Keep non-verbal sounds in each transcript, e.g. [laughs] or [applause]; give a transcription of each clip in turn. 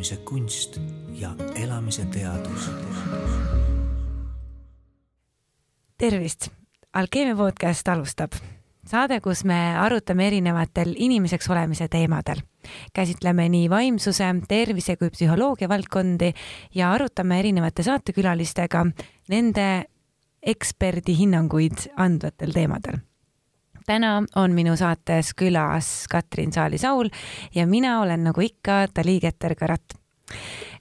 elamise kunst ja elamise teadus. tervist, Alkeemia podcast alustab. saade, kus me arutame erinevatel inimeseks olemise teemadel. käsitleme nii vaimsuse, tervise kui psühholoogia valdkondi ja arutame erinevate saatekülalistega nende eksperdi hinnanguid andvatel teemadel täna on minu saates külas Katrin Saali-Saul ja mina olen nagu ikka Dali Keter-Karat.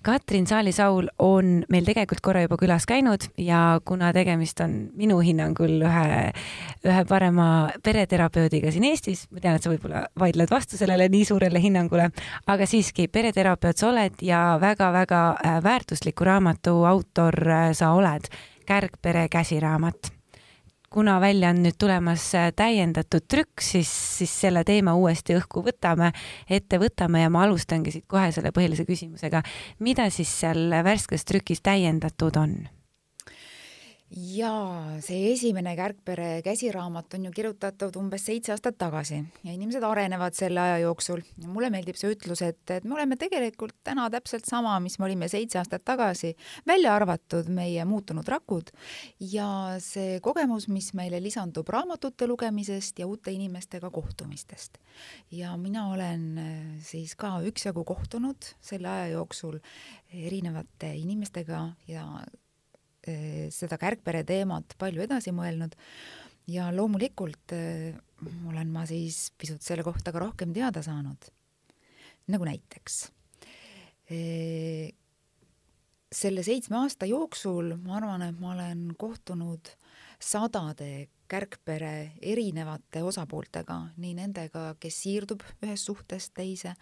Katrin Saali-Saul on meil tegelikult korra juba külas käinud ja kuna tegemist on minu hinnangul ühe, ühe parema pereterapeudiga siin Eestis, ma tean, et sa võib-olla vaidled vastu sellele nii suurele hinnangule, aga siiski pereterapeut sa oled ja väga-väga äh, väärtusliku raamatu autor äh, sa oled, Kärgpere käsiraamat kuna välja on nüüd tulemas äh, täiendatud trükk, siis, siis selle teema uuesti õhku võtame, ette võtame ja ma alustangi siit kohe selle põhilise küsimusega. mida siis seal värskes trükis täiendatud on? Jaa, see esimene Kärgpere käsiraamat on ju kirjutatud umbes seitse aastat tagasi ja inimesed arenevad selle aja jooksul. mulle meeldib see ütlus, et, et me oleme tegelikult täna täpselt sama, mis me olime seitse aastat tagasi, välja arvatud meie muutunud rakud ja see kogemus, mis meile lisandub raamatute lugemisest ja uute inimestega kohtumistest. ja mina olen äh, siis ka üksjagu kohtunud selle aja jooksul erinevate inimestega ja seda kärgpere teemat palju edasi mõelnud ja loomulikult eh, olen ma siis pisut selle kohta ka rohkem teada saanud. nagu näiteks eh, selle seitsme aasta jooksul ma arvan, et ma olen kohtunud sadade kärgpere erinevate osapooltega, nii nendega, kes siirdub ühest suhtest teise,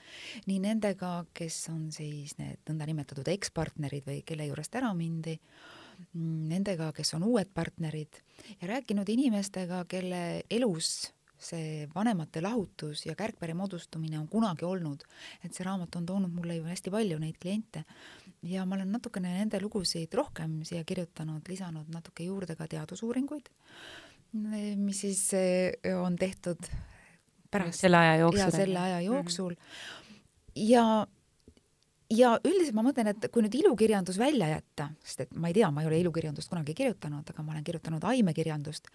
nii nendega, kes on siis need nõndanimetatud ekspartnerid või kelle juurest ära mindi, nendega, kes on uued partnerid ja rääkinud inimestega, kelle elus see vanemate lahutus ja kärgpere moodustumine on kunagi olnud, et see raamat on toonud mulle ju hästi palju neid kliente. Ja ma olen natukene nende lugusid rohkem siia kirjutanud, lisanud natuke juurde ka teadusuuringuid, mis siis eh, on tehtud pärast selle aja jooksul. ja selle aja jooksul. Ja ja üldiselt ma mõtlen, et kui nüüd ilukirjandus välja jätta, sest et ma ei tea, ma ei ole ilukirjandust kunagi kirjutanud, aga ma olen kirjutanud aimekirjandust,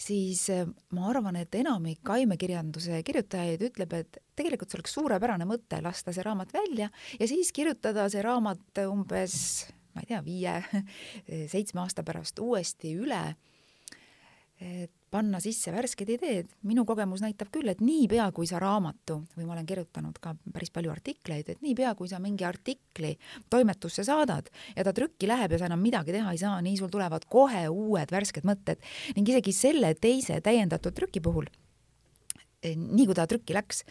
siis äh, ma arvan, et enamik aimekirjanduse kirjutajaid ütleb, et tegelikult see oleks suurepärane mõte lasta see raamat välja ja siis kirjutada see raamat umbes ma ei tea, viie-seitsme aasta pärast uuesti üle. Et panna sisse värsked ideed, minu kogemus näitab küll, et niipea, kui sa raamatu või ma olen kirjutanud ka päris palju artikleid, et niipea, kui sa mingi artikli toimetusse saadad ja ta trükki läheb ja sa enam midagi teha ei saa, nii sul tulevad kohe uued värsked mõtted. Ning isegi selle teise täiendatud trüki puhul eh, nii kui ta trükki läks,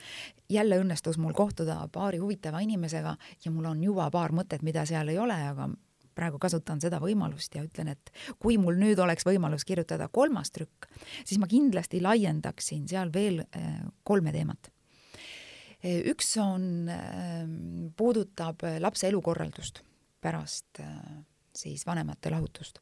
jälle õnnestus mul kohtuda paari huvitava inimesega ja mul on juba paar mõtet, mida seal ei ole, aga praegu kasutan seda võimalust ja ütlen, et kui mul nüüd oleks võimalus kirjutada kolmas trükk, siis ma kindlasti laiendaksin seal veel äh, kolme teemat. Äh, üks on, äh, puudutab lapse elukorraldust pärast siis vanemate lahutust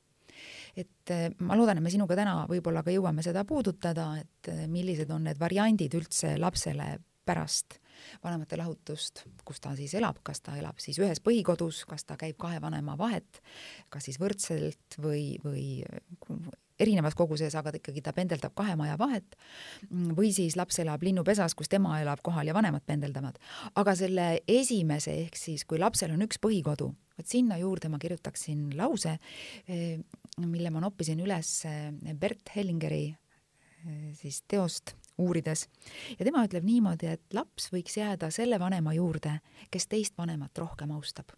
et ma loodan, et me sinuga täna võib-olla ka jõuame seda puudutada, et millised on need variandid üldse lapsele pärast vanemate lahutust, kus ta siis elab, kas ta elab siis ühes põhikodus, kas ta käib kahe vanema vahet, kas siis võrdselt või, või erinevas koguses, aga ikkagi, ta pendeldab kahe maja vahet, või siis laps elab linnupesas, kus tema elab kohal ja vanemad pendeldavad. aga selle esimese, ehk siis kui lapsel on üks põhikodu, vot sinna juurde ma kirjutaksin lause, eh, mille ma noppisin üles eh, Bert Hellingeri siis teost uurides. ja tema ütleb niimoodi, et laps võiks jääda selle vanema juurde, kes teist vanemat rohkem austab.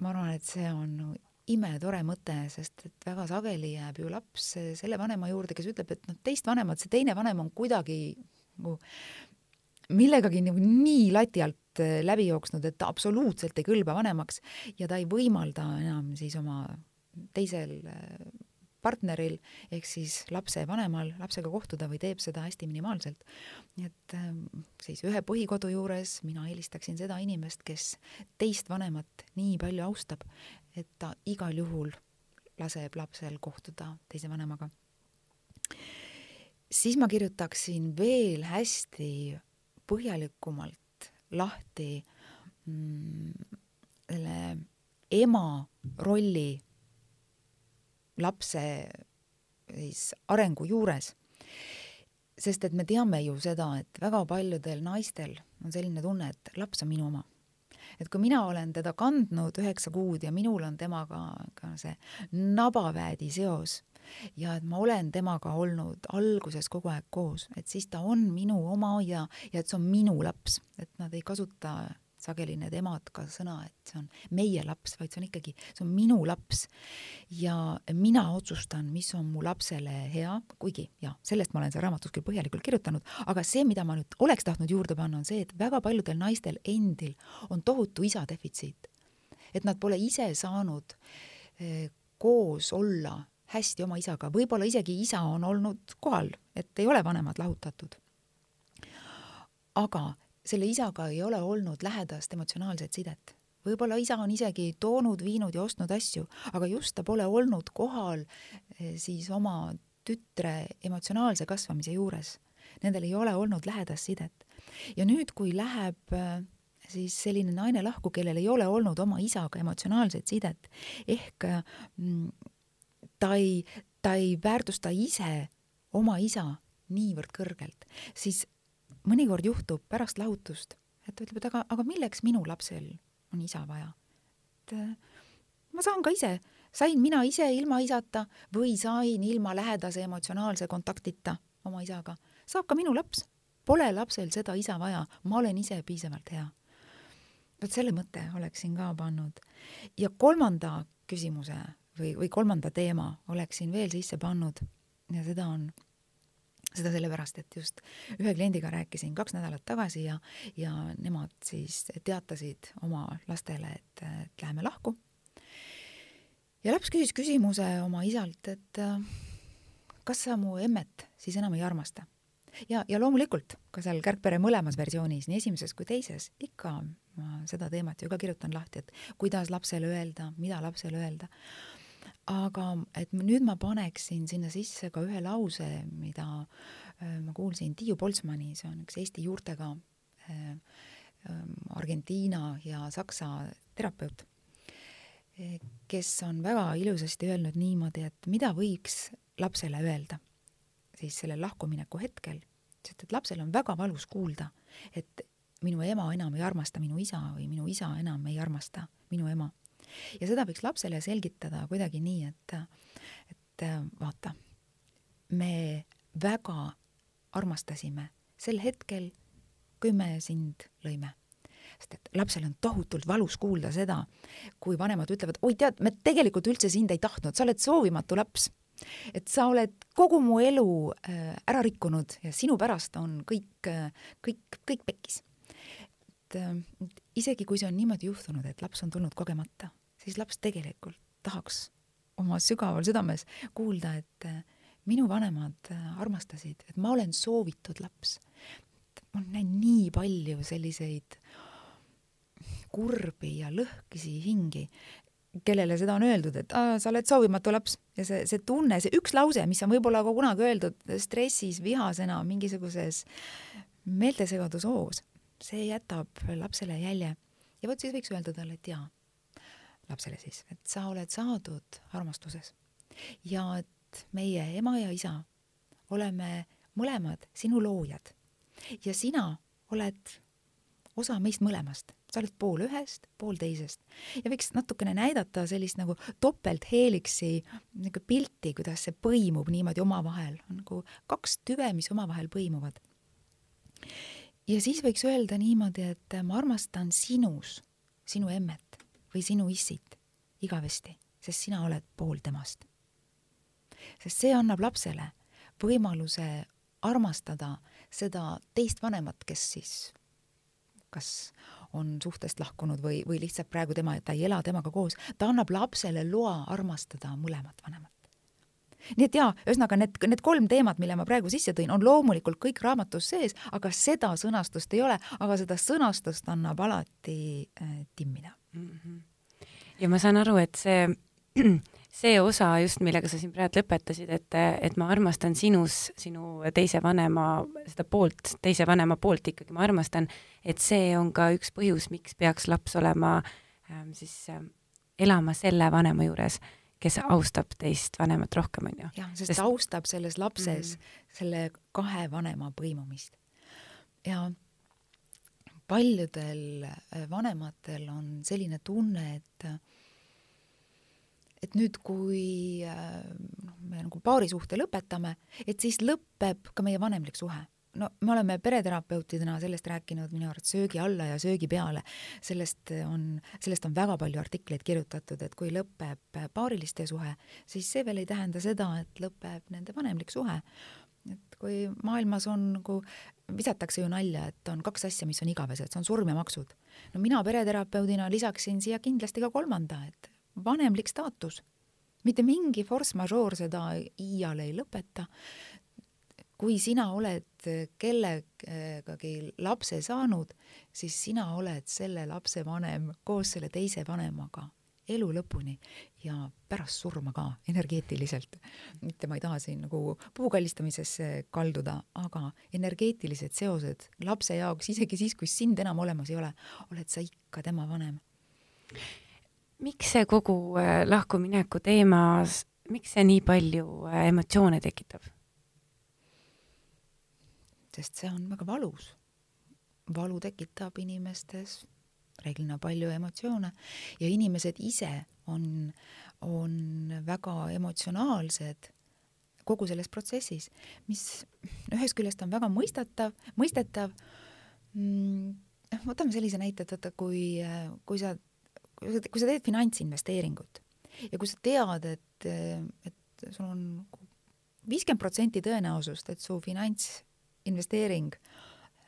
ma arvan, et see on imetore mõte, sest et väga sageli jääb ju laps selle vanema juurde, kes ütleb, et noh, teist vanemat, see teine vanem on kuidagi nagu millegagi nagu nii lati alt läbi jooksnud, et ta absoluutselt ei kõlba vanemaks ja ta ei võimalda enam siis oma teisel partneril ehk siis lapse vanemal lapsega kohtuda või teeb seda hästi minimaalselt. nii et ähm, siis ühe põhikodu juures mina eelistaksin seda inimest, kes teist vanemat nii palju austab, et ta igal juhul laseb lapsel kohtuda teise vanemaga. siis ma kirjutaksin veel hästi põhjalikumalt lahti mm, selle ema rolli lapse siis arengu juures. sest et me teame ju seda, et väga paljudel naistel on selline tunne, et laps on minu oma. et kui mina olen teda kandnud üheksa kuud ja minul on temaga ka see nabaväedi seos ja et ma olen temaga olnud alguses kogu aeg koos, et siis ta on minu oma ja, ja et see on minu laps, et nad ei kasuta sageli need emad ka sõna, et see on meie laps, vaid see on ikkagi, see on minu laps. ja mina otsustan, mis on mu lapsele hea, kuigi jah, sellest ma olen seal raamatus küll põhjalikult kirjutanud, aga see, mida ma nüüd oleks tahtnud juurde panna, on see, et väga paljudel naistel endil on tohutu isa defitsiit. et nad pole ise saanud eh, koos olla hästi oma isaga, võib-olla isegi isa on olnud kohal, et ei ole vanemad lahutatud. aga selle isaga ei ole olnud lähedast emotsionaalset sidet. võib-olla isa on isegi toonud, viinud ja ostnud asju, aga just ta pole olnud kohal eh, siis oma tütre emotsionaalse kasvamise juures. Nendel ei ole olnud lähedast sidet. ja nüüd, kui läheb eh, siis selline naine lahku, kellel ei ole olnud oma isaga emotsionaalset sidet, ehk mm, ta ei, ta ei väärtusta ise oma isa niivõrd kõrgelt, siis mõnikord juhtub pärast lahutust, et ta ütleb, et aga, aga milleks minu lapsel on isa vaja? et äh, ma saan ka ise, sain mina ise ilma isata või sain ilma lähedase emotsionaalse kontaktita oma isaga, saab ka minu laps. Pole lapsel seda isa vaja, ma olen ise piisavalt hea. vot selle mõtte oleksin ka pannud. ja kolmanda küsimuse või, või kolmanda teema oleksin veel sisse pannud ja seda on seda sellepärast, et just ühe kliendiga rääkisin kaks nädalat tagasi ja, ja nemad siis teatasid oma lastele, et, et läheme lahku. ja laps küsis küsimuse oma isalt, et kas sa mu emmet siis enam ei armasta? ja, ja loomulikult ka seal Kärgpere mõlemas versioonis, nii esimeses kui teises, ikka ma seda teemat ju ka kirjutan lahti, et kuidas lapsele öelda, mida lapsele öelda aga et nüüd ma paneksin sinna sisse ka ühe lause, mida äh, ma kuulsin Tiiu Poltsmani, see on üks Eesti juurtega äh, ähm, Argentiina ja Saksa terapeut, kes on väga ilusasti öelnud niimoodi, et mida võiks lapsele öelda siis sellel lahkumineku hetkel, sest et lapsel on väga valus kuulda, et minu ema enam ei armasta minu isa või minu isa enam ei armasta minu ema ja seda võiks lapsele selgitada kuidagi nii, et, et vaata, me väga armastasime sel hetkel, kui me sind lõime sest et lapsel on tohutult valus kuulda seda, kui vanemad ütlevad, oi tead, me tegelikult üldse sind ei tahtnud, sa oled soovimatu laps. et sa oled kogu mu elu äh, ära rikkunud ja sinu pärast on kõik, äh, kõik, kõik pekkis. et äh, isegi kui see on niimoodi juhtunud, et laps on tulnud kogemata, siis laps tegelikult tahaks oma sügaval südames kuulda, et äh, minu vanemad äh, armastasid, et ma olen soovitud laps. ma näen nii palju selliseid kurbi ja lõhkisi hingi, kellele seda on öeldud, et aa, sa oled soovimatu laps ja see, see tunne, see üks lause, mis on võib-olla ka kunagi öeldud stressis, vihasena, mingisuguses meeltesegadushoos, see jätab lapsele jälje. ja vot siis võiks öelda talle, et jaa lapsele siis, et sa oled saadud armastuses. Ja et meie ema ja isa oleme mõlemad sinu loojad. Ja sina oled osa meist mõlemast, sa oled pool ühest, pool teisest. Ja võiks natukene näidata sellist nagu topeltheeliksi nagu pilti, kuidas see põimub niimoodi omavahel, nagu kaks tüve, mis omavahel põimuvad. ja siis võiks öelda niimoodi, et ma armastan sinus sinu emmet või sinu issit igavesti, sest sina oled pool temast. sest see annab lapsele võimaluse armastada seda teist vanemat, kes siis kas on suhtest lahkunud või, või lihtsalt praegu tema, ta ei ela temaga koos, ta annab lapsele loa armastada mõlemat vanemat. Nii et jaa, ühesõnaga need, need kolm teemat, mille ma praegu sisse tõin, on loomulikult kõik raamatus sees, aga seda sõnastust ei ole, aga seda sõnastust annab alati äh, timmida mm. -hmm. ja ma saan aru, et see [clears throat] see osa just, millega sa siin praegu lõpetasid, et, et ma armastan sinus sinu teise vanema, seda poolt, teise vanema poolt ikkagi ma armastan, et see on ka üks põhjus, miks peaks laps olema ähm, siis ähm, elama selle vanema juures, kes austab teist vanemat rohkem, on ju. jah, sest ta austab selles lapses mm -hmm. selle kahe vanema põimumist. ja paljudel äh, vanematel on selline tunne, et et nüüd, kui äh, noh, me nagu paarisuhte lõpetame, et siis lõpeb ka meie vanemlik suhe. No me oleme pereterapeutidena sellest rääkinud minu arvates söögi alla ja söögi peale. sellest on, sellest on väga palju artikleid kirjutatud, et kui lõpeb paariliste suhe, siis see veel ei tähenda seda, et lõpeb nende vanemlik suhe et kui maailmas on nagu, visatakse ju nalja, et on kaks asja, mis on igavesed, see on surm ja maksud. no mina pereterapeudina lisaksin siia kindlasti ka kolmanda, et vanemlik staatus. mitte mingi force majeure seda iial ei lõpeta. Kui sina oled kellegagi lapse saanud, siis sina oled selle lapse vanem koos selle teise vanemaga elu lõpuni ja pärast surma ka energeetiliselt. mitte ma ei taha siin nagu puukallistamisesse kalduda, aga energeetilised seosed lapse jaoks, isegi siis, kui sind enam olemas ei ole, oled sa ikka tema vanem miks see kogu äh, lahkumineku teemas, miks see nii palju äh, emotsioone tekitab? Sest see on väga valus. valu tekitab inimestes reeglina palju emotsioone ja inimesed ise on, on väga emotsionaalsed kogu selles protsessis, mis ühest küljest on väga mõistetav, mõistetav mm,. noh, võtame sellise näite, et vaata, kui, kui sa kui sa teed finantsinvesteeringut ja kui sa tead, et, et sul on viiskümmend protsenti tõenäosust, et su finantsinvesteering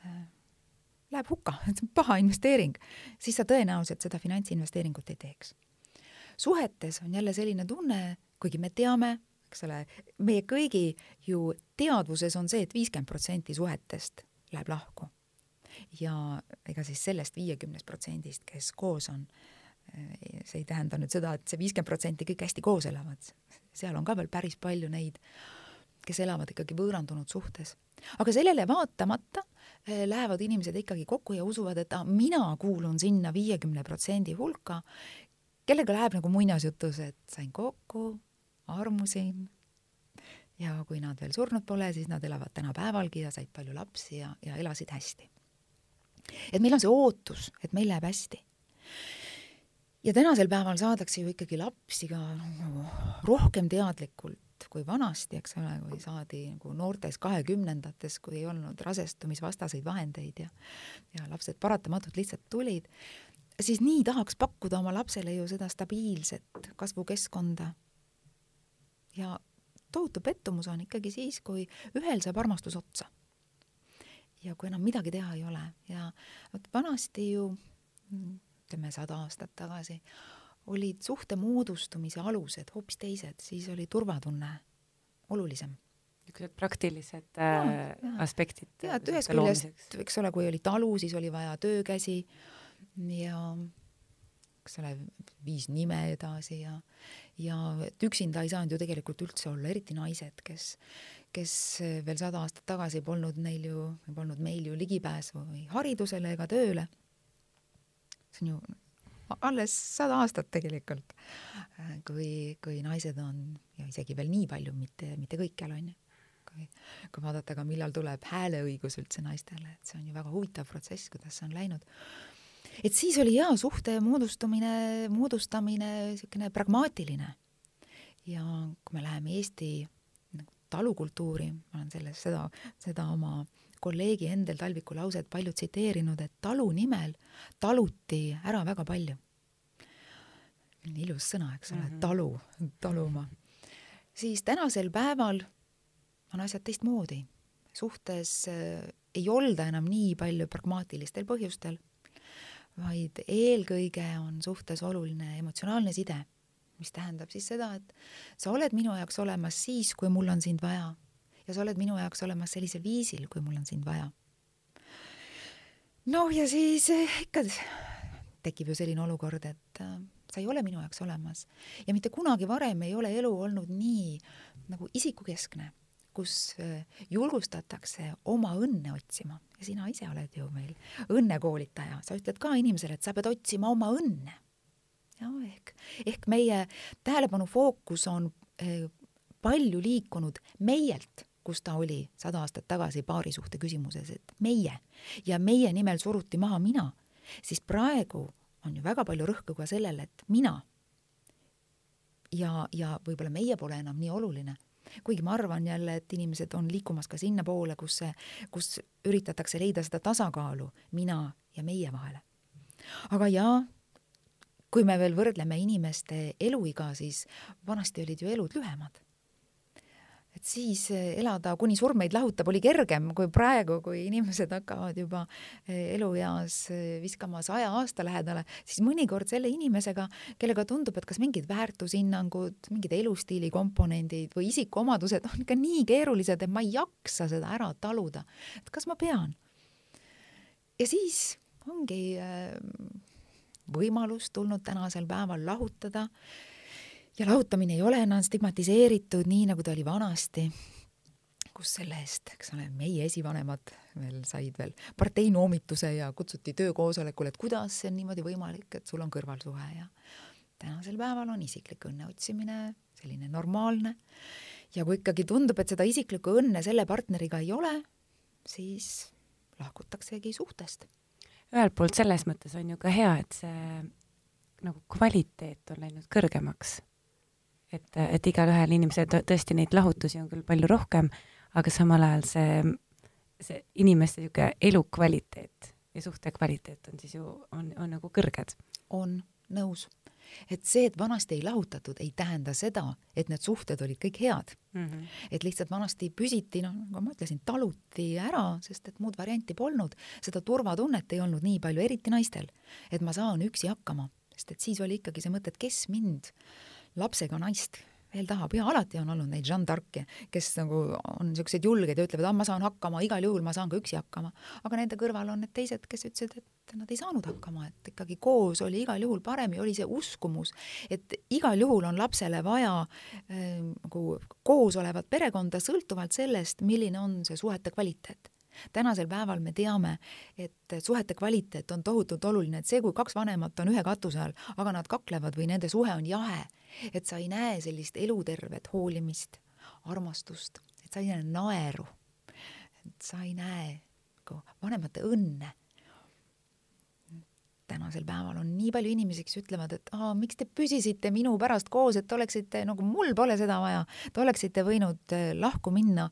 äh, läheb hukka, [laughs] see on paha investeering, siis sa tõenäoliselt seda finantsinvesteeringut ei teeks. suhetes on jälle selline tunne, kuigi me teame, eks ole, meie kõigi ju teadvuses on see et, et viiskümmend protsenti suhetest läheb lahku. ja ega siis sellest viiekümnest protsendist, kes koos on, see ei tähenda nüüd seda, et see viiskümmend protsenti kõik hästi koos elavad, seal on ka veel päris palju neid, kes elavad ikkagi võõrandunud suhtes. aga sellele vaatamata eh, lähevad inimesed ikkagi kokku ja usuvad, et ah, mina kuulun sinna viiekümne protsendi hulka, kellega läheb nagu muinasjutus, et sain kokku, armusin ja kui nad veel surnud pole, siis nad elavad tänapäevalgi ja said palju lapsi ja, ja elasid hästi. et meil on see ootus, et meil läheb hästi ja tänasel päeval saadakse ju ikkagi lapsi ka nagu rohkem teadlikult kui vanasti, eks ole, kui saadi nagu noortes kahekümnendates, kui ei olnud rasestumisvastaseid vahendeid ja ja lapsed paratamatult lihtsalt tulid, siis nii tahaks pakkuda oma lapsele ju seda stabiilset kasvukeskkonda. ja tohutu pettumus on ikkagi siis, kui ühel saab armastus otsa. ja kui enam midagi teha ei ole ja vot vanasti ju ütleme sada aastat tagasi, olid suhte moodustumise alused hoopis teised, siis oli turvatunne olulisem. niisugused praktilised äh, ja, aspektid. ja, et ühest küljest, eks ole, kui oli talu, siis oli vaja töökäsi ja eks ole, viis nime edasi ja, ja et üksinda ei saanud ju tegelikult üldse olla, eriti naised, kes, kes veel sada aastat tagasi polnud neil ju, polnud meil ju ligipääsu ei haridusele ega tööle see on ju alles sada aastat tegelikult, kui, kui naised on ja isegi veel nii palju, mitte, mitte kõikjal on ju. kui, kui vaadata ka, millal tuleb hääleõigus üldse naistele, et see on ju väga huvitav protsess, kuidas see on läinud. et siis oli jaa, suhte moodustumine, moodustamine niisugune pragmaatiline. ja kui me läheme Eesti nagu talukultuuri, ma olen selles seda, seda oma kolleegi Endel Talviku lauset palju tsiteerinud, et talu nimel taluti ära väga palju. ilus sõna, eks ole mm, -hmm. talu, taluma. siis tänasel päeval on asjad teistmoodi. suhtes äh, ei olda enam nii palju pragmaatilistel põhjustel, vaid eelkõige on suhtes oluline emotsionaalne side, mis tähendab siis seda, et sa oled minu jaoks olemas siis, kui mul on sind vaja ja sa oled minu jaoks olemas sellisel viisil, kui mul on sind vaja. noh, ja siis eh, ikka tekib ju selline olukord, et eh, sa ei ole minu jaoks olemas. ja mitte kunagi varem ei ole elu olnud nii nagu isikukeskne, kus äh, julgustatakse oma õnne otsima ja sina ise oled ju meil õnnekoolitaja, sa ütled ka inimesele, et sa pead otsima oma õnne. ja ehk, ehk meie tähelepanu fookus on äh, palju liikunud meielt kus ta oli sada aastat tagasi paarisuhte küsimuses, et meie ja meie nimel suruti maha mina, siis praegu on ju väga palju rõhku ka sellele, et mina ja, ja võib-olla meie pole enam nii oluline. kuigi ma arvan jälle, et inimesed on liikumas ka sinnapoole, kus see, kus üritatakse leida seda tasakaalu mina ja meie vahele. aga jaa, kui me veel võrdleme inimeste eluiga, siis vanasti olid ju elud lühemad et siis eh, elada kuni surm meid lahutab oli kergem kui praegu, kui inimesed hakkavad juba eh, elueas eh, viskama saja aasta lähedale, siis mõnikord selle inimesega, kellega tundub, et kas mingid väärtushinnangud, mingid elustiili komponendid või isikuomadused on ikka nii keerulised, et ma ei jaksa seda ära taluda. et kas ma pean? ja siis ongi võimalus tulnud tänasel päeval lahutada ja lahutamine ei ole enam stigmatiseeritud nii, nagu ta oli vanasti, kus selle eest, eks ole, meie esivanemad veel said veel parteinoomituse ja kutsuti töökoosolekule, et kuidas see on niimoodi võimalik, et sul on kõrvalsuhe ja tänasel päeval on isiklik õnne otsimine selline normaalne. ja kui ikkagi tundub, et seda isiklikku õnne selle partneriga ei ole, siis lahkutaksegi suhtest. ühelt poolt selles mõttes on ju ka hea, et see nagu kvaliteet on läinud kõrgemaks et, et igalühel inimesel tõesti neid lahutusi on küll palju rohkem, aga samal ajal see, see inimeste niisugune elukvaliteet ja suhte kvaliteet on siis ju, on, on nagu kõrged. on, nõus. et see, et vanasti ei lahutatud, ei tähenda seda, et need suhted olid kõik head mm. -hmm. et lihtsalt vanasti püsiti, noh, nagu ma ütlesin, taluti ära, sest et muud varianti polnud. seda turvatunnet ei olnud nii palju, eriti naistel, et ma saan üksi hakkama, sest et siis oli ikkagi see mõte, et kes mind lapsega naist veel tahab ja alati on olnud neid Jeanne d'Arc'e, kes nagu on niisugused julged ja ütlevad, ah, ma saan hakkama, igal juhul ma saan ka üksi hakkama. aga nende kõrval on need teised, kes ütlesid, et nad ei saanud hakkama, et ikkagi koos oli igal juhul parem ja oli see uskumus, et igal juhul on lapsele vaja äh, nagu koos olevat perekonda sõltuvalt sellest, milline on see suhete kvaliteet tänasel päeval me teame, et suhete kvaliteet on tohutult oluline, et see, kui kaks vanemat on ühe katuse all, aga nad kaklevad või nende suhe on jahe, et sa ei näe sellist elutervet hoolimist, armastust, et sa ei näe naeru, et sa ei näe nagu vanemate õnne. Tänasel päeval on nii palju inimesi, kes ütlevad, et aa, miks te püsisite minu pärast koos, et oleksite nagu mul pole seda vaja, te oleksite võinud eh, lahku minna.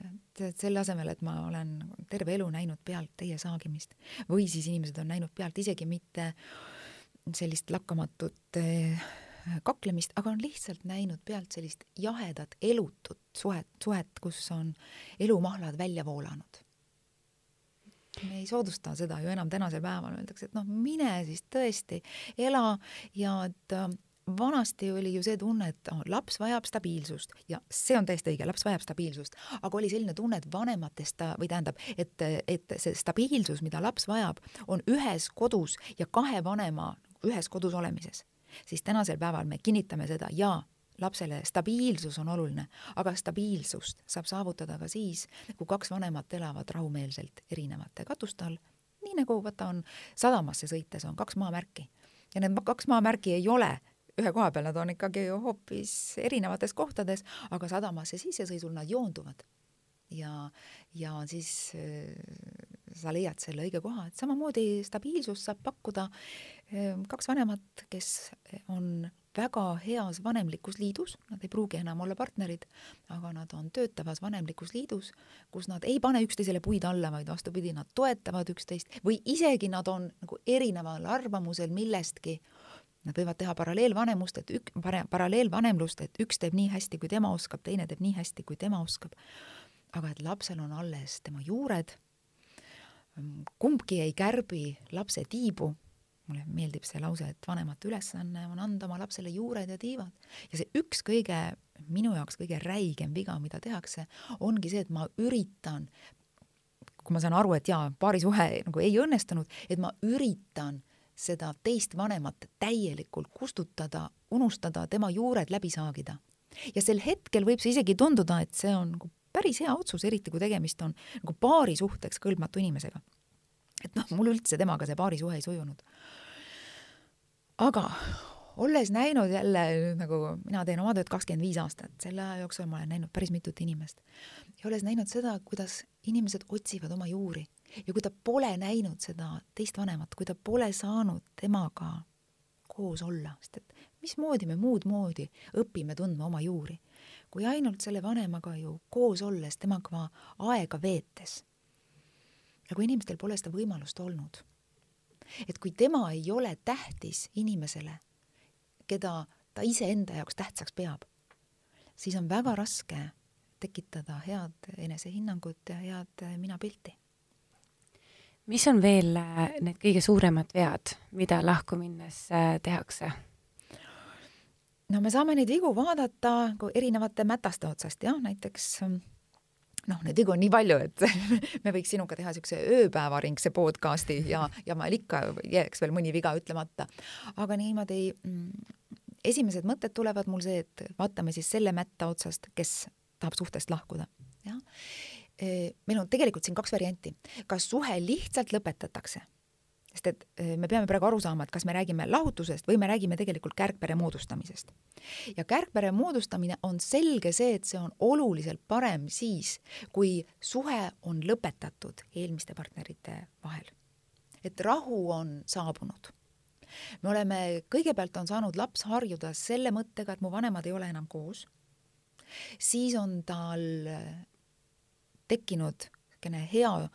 Et selle asemel, et ma olen terve elu näinud pealt teie saagimist või siis inimesed on näinud pealt isegi mitte sellist lakkamatut eh, kaklemist, aga on lihtsalt näinud pealt sellist jahedat elutut suhet, suhet, kus on elumahlad välja voolanud. me ei soodusta seda ju enam tänasel päeval, öeldakse, et noh, mine siis tõesti, ela ja et vanasti oli ju see tunne, et oh, laps vajab stabiilsust ja see on täiesti õige, laps vajab stabiilsust, aga oli selline tunne, et vanematest või tähendab, et, et see stabiilsus, mida laps vajab, on ühes kodus ja kahe vanema ühes kodus olemises. Siis tänasel päeval me kinnitame seda ja lapsele stabiilsus on oluline, aga stabiilsust saab saavutada ka siis, kui kaks vanemat elavad rahumeelselt erinevate katuste all, nii nagu vaata on sadamasse sõites on kaks maamärki ja need kaks maamärki ei ole ühe koha peal, nad on ikkagi hoopis erinevates kohtades, aga sadamasse sissesõidul nad joonduvad. ja, ja siis äh, sa leiad selle õige koha, et samamoodi stabiilsust saab pakkuda äh, kaks vanemat, kes on väga heas vanemlikus liidus, nad ei pruugi enam olla partnerid, aga nad on töötavas vanemlikus liidus, kus nad ei pane üksteisele puid alla, vaid vastupidi, nad toetavad üksteist. Või isegi nad on nagu erineval arvamusel millestki. Nad võivad teha paralleelvanemust, et ük-, paralleelvanemlust, et üks teeb nii hästi, kui tema oskab, teine teeb nii hästi, kui tema oskab. aga et lapsel on alles tema juured, kumbki ei kärbi lapse tiibu, mulle meeldib see lause, et vanemate ülesanne on anda oma lapsele juured ja tiivad. ja see üks kõige, minu jaoks kõige räigem viga, mida tehakse, ongi see, et ma üritan kui ma saan aru, et jaa, paarisuhe nagu ei õnnestunud, et ma üritan seda teist vanemat täielikult kustutada, unustada, tema juured läbi saagida. ja sel hetkel võib see isegi tunduda, et see on nagu päris hea otsus, eriti kui tegemist on nagu paari suhteks kõlbmatu inimesega. et noh, mul üldse temaga see paarisuhe ei sujunud. aga olles näinud jälle nagu mina teen oma tööd kakskümmend viis aastat, selle aja jooksul ma olen näinud päris mitut inimest ja olles näinud seda, kuidas inimesed otsivad oma juuri ja kui ta pole näinud seda teist vanemat, kui ta pole saanud temaga koos olla, sest et mismoodi me muud moodi õpime tundma oma juuri, kui ainult selle vanemaga ju koos olles, temaga aega veetes. ja kui inimestel pole seda võimalust olnud, et kui tema ei ole tähtis inimesele keda ta iseenda jaoks tähtsaks peab, siis on väga raske tekitada head enesehinnangut ja head minapilti. mis on veel need kõige suuremad vead, mida lahku minnes äh, tehakse? No me saame neid vigu vaadata erinevate mätaste otsast, jah, näiteks noh, neid vigu on nii palju, et [laughs] me võiks sinuga teha niisuguse ööpäevaringse podcasti ja, ja meil ikka jääks veel mõni viga ütlemata. aga niimoodi mm, esimesed mõtted tulevad mul see, et vaatame siis selle mätta otsast, kes tahab suhtest lahkuda, jah. meil on tegelikult siin kaks varianti, kas suhe lihtsalt lõpetatakse, sest et me peame praegu aru saama, et kas me räägime lahutusest või me räägime tegelikult kärgpere moodustamisest. ja kärgpere moodustamine on selge see, et see on oluliselt parem siis, kui suhe on lõpetatud eelmiste partnerite vahel. et rahu on saabunud me oleme, kõigepealt on saanud laps harjuda selle mõttega, et mu vanemad ei ole enam koos, siis on tal tekkinud niisugune hea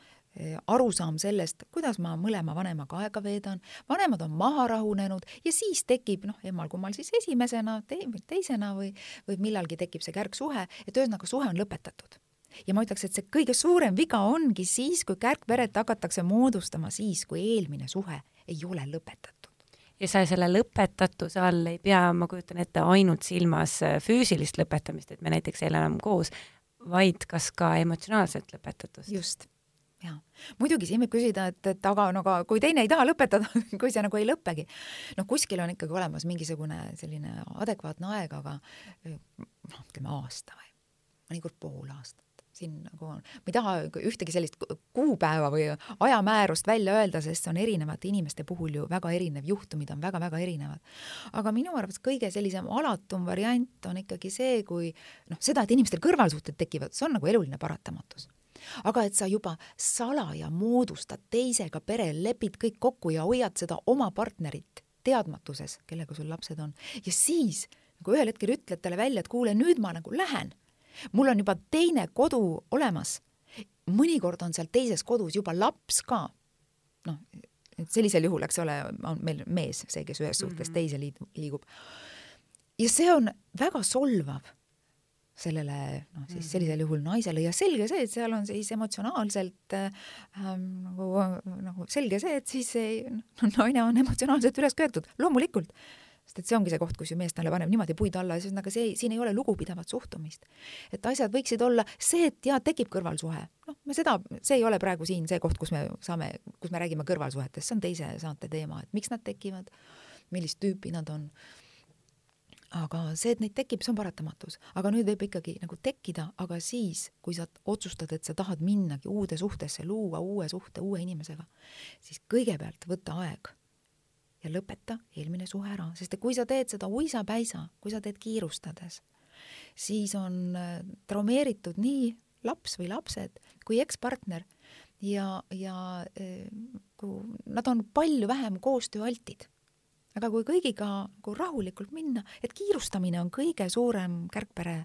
arusaam sellest, kuidas ma mõlema vanemaga aega veedan, vanemad on maha rahunenud ja siis tekib noh, emmal-kummal siis esimesena te, teisena või, või millalgi tekib see kärgsuhe, et ühesõnaga suhe on lõpetatud. Ja ma ütleks, et see kõige suurem viga ongi siis, kui kärgperet hakatakse moodustama siis, kui eelmine suhe ei ole lõpetatud. Ja sa selle lõpetatuse all ei pea, ma kujutan ette, ainult silmas äh, füüsilist lõpetamist, et me näiteks ei ela enam koos, vaid kas ka emotsionaalset lõpetatust. just, jaa. muidugi siin võib küsida, et, et aga no aga kui teine ei taha lõpetada [laughs] kui see nagu ei lõppegi. noh, kuskil on ikkagi olemas mingisugune selline adekvaatne aeg, aga noh, ütleme aasta või mõnikord pool aastat siin nagu on, ma ei taha ühtegi sellist kuupäeva või ajamäärust välja öelda, sest see on erinevate inimeste puhul ju väga erinev, juhtumid on väga-väga erinevad. aga minu arvates kõige sellisem alatum variant on ikkagi see, kui noh, seda, et inimestel kõrvalsuhted tekivad, see on nagu eluline paratamatus aga et sa juba salaja moodustad teisega pere, lepid kõik kokku ja hoiad seda oma partnerit teadmatuses, kellega sul lapsed on, ja siis nagu ühel hetkel ütled talle välja, et kuule, nüüd ma nagu lähen mul on juba teine kodu olemas. mõnikord on seal teises kodus juba laps ka. noh, et sellisel juhul, eks ole, on meil mees see, kes ühest suhtest mhm. teise liigub. ja see on väga solvav sellele noh, siis mhm. sellisel juhul naisele ja selge see, et seal on siis emotsionaalselt ähm, nagu, nagu selge see, et siis see no, naine on emotsionaalselt üles köetud, loomulikult sest et see ongi see koht, kus ju mees talle paneb niimoodi puid alla ühesõnaga see, siin ei ole lugupidavat suhtumist. et asjad võiksid olla see, et jaa, tekib kõrvalsuhe, noh, me seda, see ei ole praegu siin see koht, kus me saame, kus me räägime kõrvalsuhetest, see on teise saate teema, et miks nad tekivad, millist tüüpi nad on. Aga see, et neid tekib, see on paratamatus, aga nüüd võib ikkagi nagu tekkida, aga siis, kui sa otsustad, et sa tahad minnagi uude suhtesse, luua uue suhte uue inimesega, siis kõigepealt võta aeg ja lõpeta eelmine suhe ära, sest et kui sa teed seda uisapäisa, kui sa teed kiirustades, siis on äh, traumeeritud nii laps või lapsed kui ekspartner ja, ja äh, kui nad on palju vähem koostööaltid. Aga kui kõigiga nagu rahulikult minna, et kiirustamine on kõige suurem kärgpere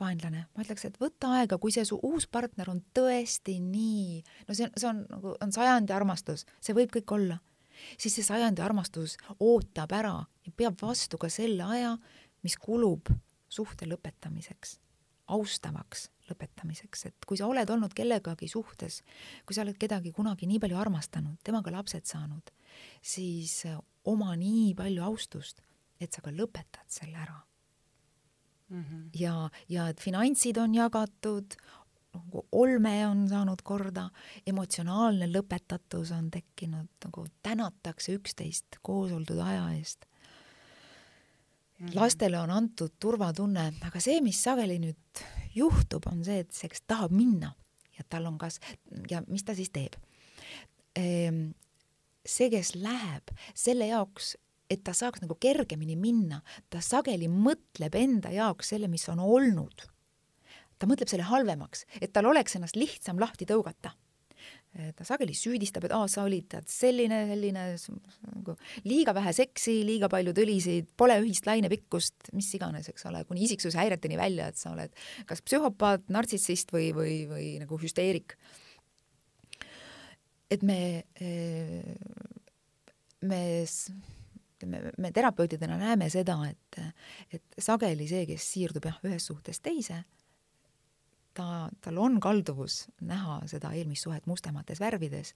vaenlane, ma ütleks, et võta aega, kui see su uus partner on tõesti nii, no see on, see on nagu, on sajandi armastus, see võib kõik olla. Siis see sajandi armastus ootab ära ja peab vastu ka selle aja, mis kulub suhte lõpetamiseks, austavaks lõpetamiseks, et kui sa oled olnud kellegagi suhtes, kui sa oled kedagi kunagi nii palju armastanud, temaga lapsed saanud, siis oma nii palju austust, et sa ka lõpetad selle ära mm. -hmm. ja, ja et finantsid on jagatud, nagu olme on saanud korda, emotsionaalne lõpetatus on tekkinud, nagu tänatakse üksteist koos oldud aja eest. Mhm. lastele on antud turvatunne, aga see, mis sageli nüüd juhtub, on see, et see, kes tahab minna ja tal on kas ja mis ta siis teeb? Ehm, see, kes läheb selle jaoks, et ta saaks nagu kergemini minna, ta sageli mõtleb enda jaoks selle, mis on olnud. ta mõtleb selle halvemaks, et tal oleks ennast lihtsam lahti tõugata ta sageli süüdistab, et aa, sa olid tead selline, selline nagu liiga vähe seksi, liiga palju tõlisid, pole ühist lainepikkust, mis iganes, eks ole, kuni isiksushäireteni välja, et sa oled kas psühhopaat, nartsissist või, või, või nagu hüsteerik. Et me, me, me, me terapeutidena näeme seda, et, et sageli see, kes siirdub jah, ühest suhtest teise ta, tal on kalduvus näha seda eelmist suhet mustemates värvides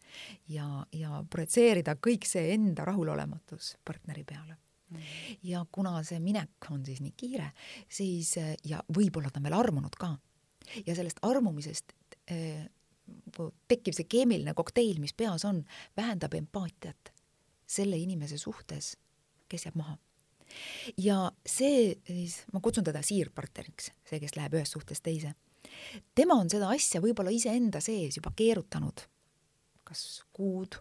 ja, ja projitseerida kõik see enda rahulolematus partneri peale mm. ja kuna see minek on siis nii kiire, siis ja võib-olla ta on veel armunud ka ja sellest armumisest eh, tekib see keemiline kokteil, mis peas on, vähendab empaatiat selle inimese suhtes, kes jääb maha. ja see siis, ma kutsun teda siirpartneriks, see, kes läheb ühest suhtest teise tema on seda asja võib-olla iseenda sees juba keerutanud kas kuud,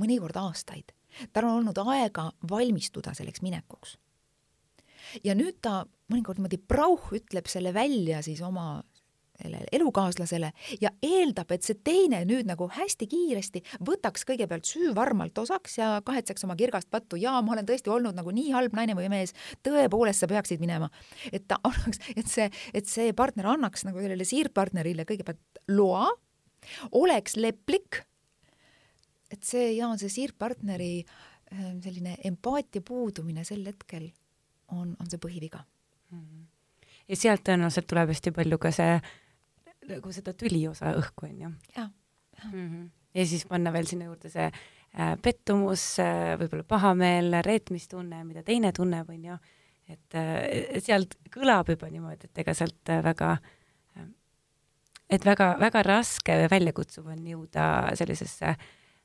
mõnikord aastaid. tal on olnud aega valmistuda selleks minekuks. ja nüüd ta mõnikord niimoodi prauh ütleb selle välja siis oma elukaaslasele ja eeldab, et see teine nüüd nagu hästi kiiresti võtaks kõigepealt süüvarmalt osaks ja kahetseks oma kirgast pattu, jaa, ma olen tõesti olnud nagu nii halb naine või mees, tõepoolest sa peaksid minema. et ta annaks, et see, et see partner annaks nagu sellele siirpartnerile kõigepealt loa, oleks leplik, et see ja see siirpartneri äh, selline empaatia puudumine sel hetkel on, on see põhiviga. Ja sealt tõenäoliselt tuleb hästi palju ka see nagu seda tüliosa õhku, onju. ja, ja. Mm -hmm. ja siis panna veel sinna juurde see äh, pettumus äh,, võib-olla pahameel, reetmistunne, mida teine tunneb, onju. et äh, sealt kõlab juba niimoodi, et ega sealt äh, väga äh,, et väga-väga raske ja väljakutsuv on jõuda sellisesse äh,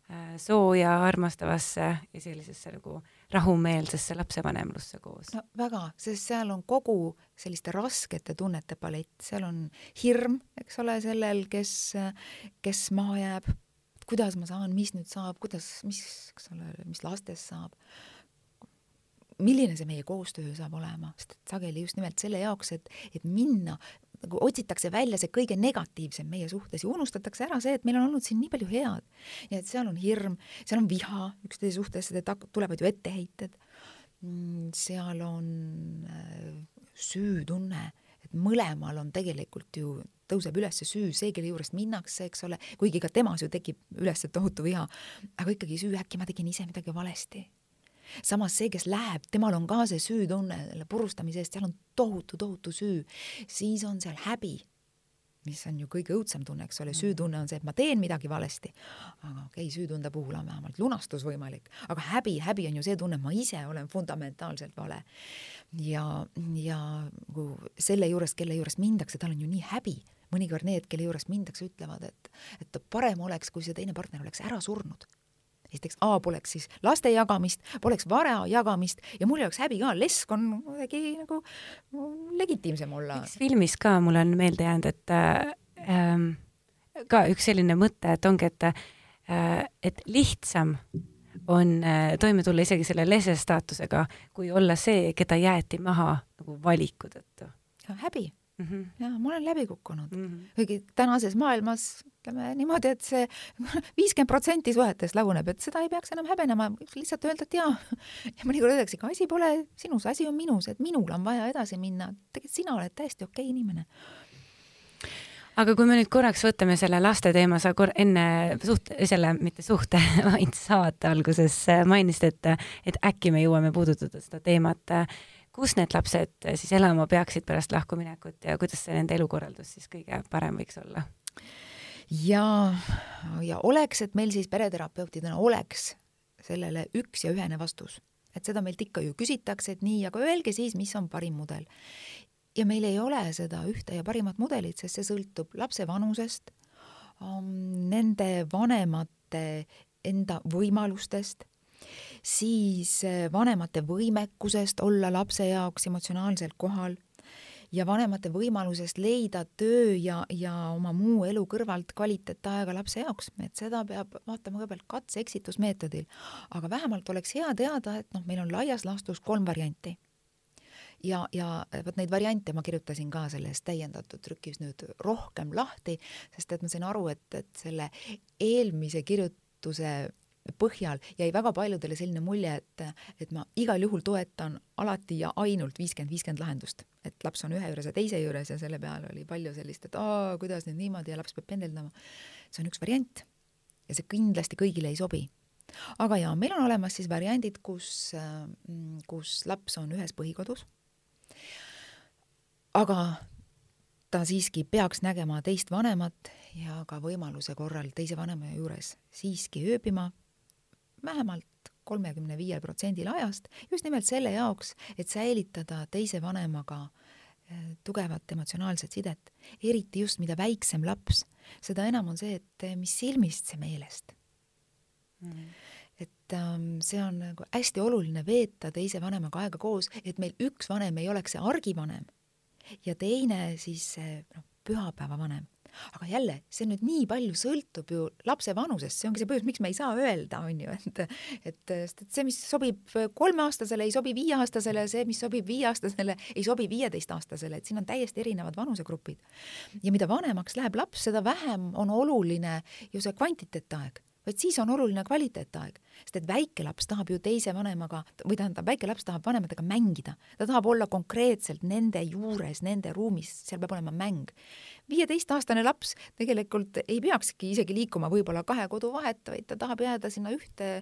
Äh, sooja, armastavasse ja sellisesse nagu rahumeelsesse lapsevanemlusse koos. no väga, sest seal on kogu selliste raskete tunnete palett, seal on hirm, eks ole, sellel, kes, kes maha jääb, kuidas ma saan, mis nüüd saab, kuidas, mis, eks ole, mis lastest saab. Milline see meie koostöö saab olema, sest et sageli just nimelt selle jaoks, et, et minna nagu otsitakse välja see kõige negatiivsem meie suhtes ja unustatakse ära see, et meil on olnud siin nii palju head. ja et seal on hirm, seal on viha üksteise suhtes, tulevad ju etteheited. Mm, seal on äh, süütunne, et mõlemal on tegelikult ju tõuseb üles süü, see, kelle juurest minnakse, eks ole, kuigi ka temas ju tekib üles tohutu viha, aga ikkagi süü, äkki ma tegin ise midagi valesti samas see, kes läheb, temal on ka see süütunne selle purustamise eest, seal on tohutu, tohutu süü. siis on seal häbi, mis on ju kõige õudsem tunne, eks ole, süütunne on see, et ma teen midagi valesti. aga okei okay,, süütunde puhul on vähemalt lunastus võimalik, aga häbi, häbi on ju see tunne, et ma ise olen fundamentaalselt vale. ja, ja nagu selle juures, kelle juurest mindakse, tal on ju nii häbi mõnikord need, kelle juurest mindakse, ütlevad, et, et parem oleks, kui see teine partner oleks ära surnud esiteks A poleks siis laste jagamist, poleks vara jagamist ja mul ei oleks häbi ka, lesk on kuidagi nagu legitiimsem olla. üks filmis ka mul on meelde jäänud, et äh, ka üks selline mõte, et ongi, et äh, et lihtsam on äh, toime tulla isegi selle lese staatusega, kui olla see, keda jäeti maha nagu valiku tõttu. häbi mm. -hmm. ja ma olen läbi kukkunud mm. -hmm. kuigi tänases maailmas ütleme niimoodi, et see [laughs] viiskümmend protsenti suhetest laguneb, et seda ei peaks enam häbenema, lihtsalt öelda, et jaa. ja mõnikord öeldakse, ega asi pole sinus, asi on minus, et minul on vaja edasi minna. tegelikult sina oled täiesti okei okay inimene aga kui me nüüd korraks võtame selle laste teema, sa kor-, enne suht-, selle, mitte suhte, [laughs] vaid saate alguses mainisid, et, et äkki me jõuame puudutada seda teemat kus need lapsed eh, siis elama peaksid pärast lahkuminekut ja kuidas see nende elukorraldus siis kõige parem võiks olla? ja, ja oleks, et meil siis pereterapeutidena oleks sellele üks ja ühene vastus, et seda meilt ikka ju küsitakse, et nii, aga öelge siis, mis on parim mudel. ja meil ei ole seda ühte ja parimat mudelit, sest see sõltub lapse vanusest, nende vanemate enda võimalustest, siis äh, vanemate võimekusest olla lapse jaoks emotsionaalselt kohal ja vanemate võimalusest leida töö ja, ja oma muu elu kõrvalt kvaliteetaega lapse jaoks, et seda peab vaatama kõigepealt katse-eksitusmeetodil. aga vähemalt oleks hea teada, et noh, meil on laias laastus kolm varianti ja, ja vot neid variante ma kirjutasin ka selles täiendatud trükis nüüd rohkem lahti, sest et ma sain aru, et, et selle eelmise kirjutuse põhjal jäi väga paljudele selline mulje, et, et ma igal juhul toetan alati ja ainult viiskümmend, viiskümmend lahendust. et laps on ühe juures ja teise juures ja selle peale oli palju sellist, et aa, kuidas nüüd niimoodi ja laps peab pendeldama. see on üks variant ja see kindlasti kõigile ei sobi. aga jaa, meil on olemas siis variandid, kus, kus laps on ühes põhikodus, aga ta siiski peaks nägema teist vanemat ja ka võimaluse korral teise vanema juures siiski ööbima vähemalt kolmekümne viiel protsendil ajast just nimelt selle jaoks, et säilitada teise vanemaga eh, tugevat emotsionaalset sidet, eriti just mida väiksem laps, seda enam on see, et eh, mis silmist see meelest mm. et ähm, see on nagu hästi oluline veeta teise vanemaga aega koos, et meil üks vanem ei oleks see argivanem ja teine siis noh, pühapäevavanem aga jälle, see nüüd nii palju sõltub ju lapse vanusest, see ongi see põhjus, miks me ei saa öelda, on ju, et et, et see, mis sobib kolmeaastasele, ei sobi viieaastasele, see, mis sobib viieaastasele, ei sobi viieteistaastasele, et siin on täiesti erinevad vanusegrupid. ja mida vanemaks läheb laps, seda vähem on oluline ju see kvantiteetaeg vaid siis on oluline kvaliteetaeg, sest et väike laps tahab ju teise vanemaga või tähendab, väike laps tahab vanematega mängida, ta tahab olla konkreetselt nende juures, nende ruumis, seal peab olema mäng. Viieteistaastane laps tegelikult ei peakski isegi liikuma võib-olla kahe kodu vahet, vaid ta tahab jääda sinna ühte,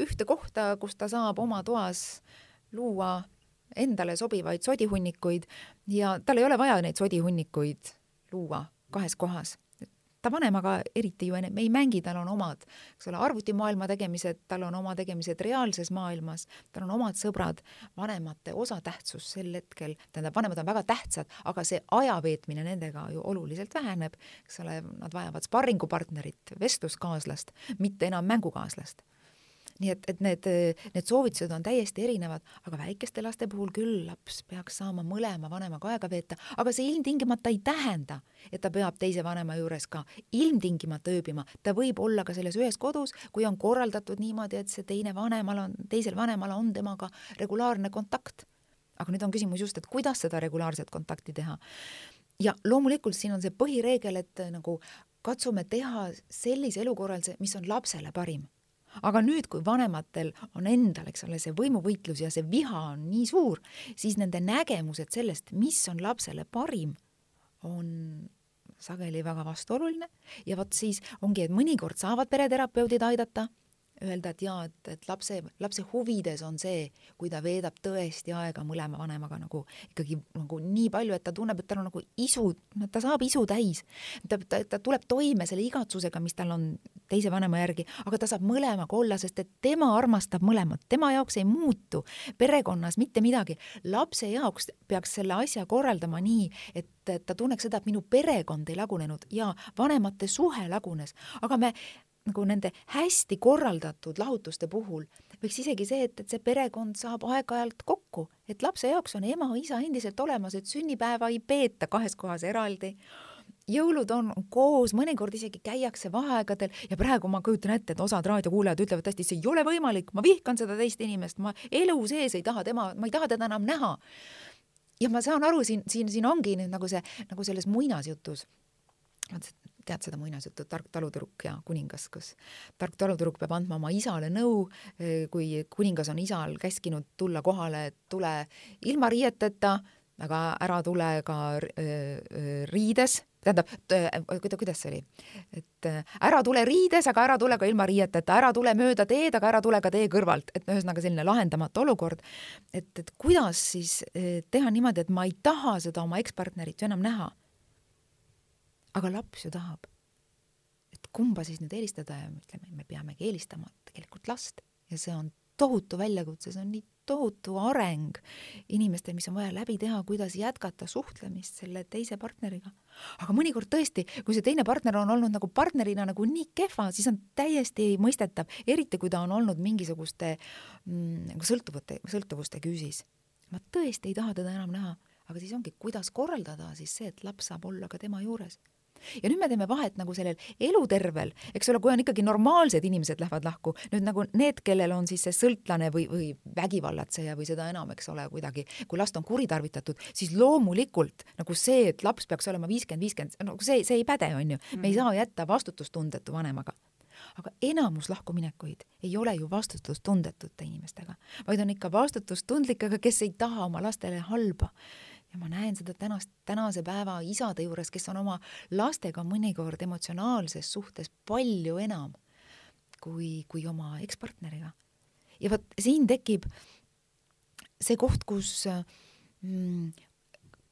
ühte kohta, kus ta saab oma toas luua endale sobivaid sodihunnikuid. Ja tal ei ole vaja neid sodihunnikuid luua kahes kohas ta vanemaga eriti ju enam ei mängi, tal on omad, eks ole, arvutimaailma tegemised, tal on oma tegemised reaalses maailmas, tal on omad sõbrad, vanemate osatähtsus sel hetkel, tähendab, vanemad on väga tähtsad, aga see aja veetmine nendega ju oluliselt väheneb, eks ole, nad vajavad sparringupartnerit, vestluskaaslast, mitte enam mängukaaslast nii et, et need, need soovitused on täiesti erinevad, aga väikeste laste puhul küll laps peaks saama mõlema vanemaga aega veeta, aga see ilmtingimata ei tähenda, et ta peab teise vanema juures ka ilmtingimata ööbima, ta võib olla ka selles ühes kodus, kui on korraldatud niimoodi, et see teine vanemal on, teisel vanemal on temaga regulaarne kontakt. aga nüüd on küsimus just, et kuidas seda regulaarset kontakti teha. ja loomulikult siin on see põhireegel, et nagu katsume teha sellise elukorralduse, mis on lapsele parim aga nüüd, kui vanematel on endal, eks ole, see võimuvõitlus ja see viha on nii suur, siis nende nägemused sellest, mis on lapsele parim, on sageli väga vastuoluline. Ja vot siis ongi, et mõnikord saavad pereterapeudid aidata öelda, et jaa, et, et lapse, lapse huvides on see, kui ta veedab tõesti aega mõlema vanemaga nagu ikkagi nagu nii palju, et ta tunneb, et tal on nagu isu, ta saab isu täis. ta, ta, ta tuleb toime selle igatsusega, mis tal on teise vanema järgi, aga ta saab mõlemaga olla, sest et tema armastab mõlemat, tema jaoks ei muutu perekonnas mitte midagi. lapse jaoks peaks selle asja korraldama nii, et ta tunneks seda, et minu perekond ei lagunenud ja vanemate suhe lagunes, aga me nagu nende hästi korraldatud lahutuste puhul võiks isegi see, et, et see perekond saab aeg-ajalt kokku, et lapse jaoks on ema-isa endiselt olemas, et sünnipäeva ei peeta kahes kohas eraldi. jõulud on koos, mõnikord isegi käiakse vaheaegadel ja praegu ma kujutan ette, et osad raadiokuulajad ütlevad tõesti, see ei ole võimalik, ma vihkan seda teist inimest, ma elu sees ei taha tema, ma ei taha teda enam näha. ja ma saan aru, siin, siin, siin ongi nüüd nagu see, nagu selles muinasjutus tead seda muinasjuttu Tark talutüdruk ja kuningas, kus tark talutüdruk peab andma oma isale nõu, eh, kui kuningas on isal käskinud tulla kohale, et tule ilma riieteta, aga ära tule ka eh, eh, riides, tähendab, kuida-, kuidas see oli, et ära tule riides, aga ära tule ka ilma riieteta, ära tule mööda teed, aga ära tule ka tee kõrvalt, et ühesõnaga selline lahendamatu olukord. et, et kuidas siis teha niimoodi, et ma ei taha seda oma ekspartnerit ju enam näha aga laps ju tahab. et kumba siis nüüd eelistada ja ütleme, me peamegi eelistama tegelikult last ja see on tohutu väljakutse, see on nii tohutu areng inimestel, mis on vaja läbi teha, kuidas jätkata suhtlemist selle teise partneriga. aga mõnikord tõesti, kui see teine partner on olnud nagu partnerina nagu nii kehva, siis on täiesti mõistetav, eriti kui ta on olnud mingisuguste mm, nagu sõltuvate, sõltuvuste küüsis. ma tõesti ei taha teda enam näha, aga siis ongi, kuidas korraldada siis see, et laps saab olla ka tema juures ja nüüd me teeme vahet nagu sellel elutervel, eks ole, kui on ikkagi normaalsed inimesed lähevad lahku, nüüd nagu need, kellel on siis see sõltlane või, või vägivallatseja või seda enam, eks ole, kuidagi, kui last on kuritarvitatud, siis loomulikult nagu see, et laps peaks olema viiskümmend, viiskümmend, nagu see, see ei päde, on ju. me ei mm. saa jätta vastutustundetu vanemaga aga enamus lahkuminekuid ei ole ju vastutustundetute inimestega, vaid on ikka vastutustundlikega, kes ei taha oma lastele halba ja ma näen seda tänast, tänase päeva isade juures, kes on oma lastega mõnikord emotsionaalses suhtes palju enam kui, kui oma ekspartneriga. ja vot siin tekib see koht, kus mm,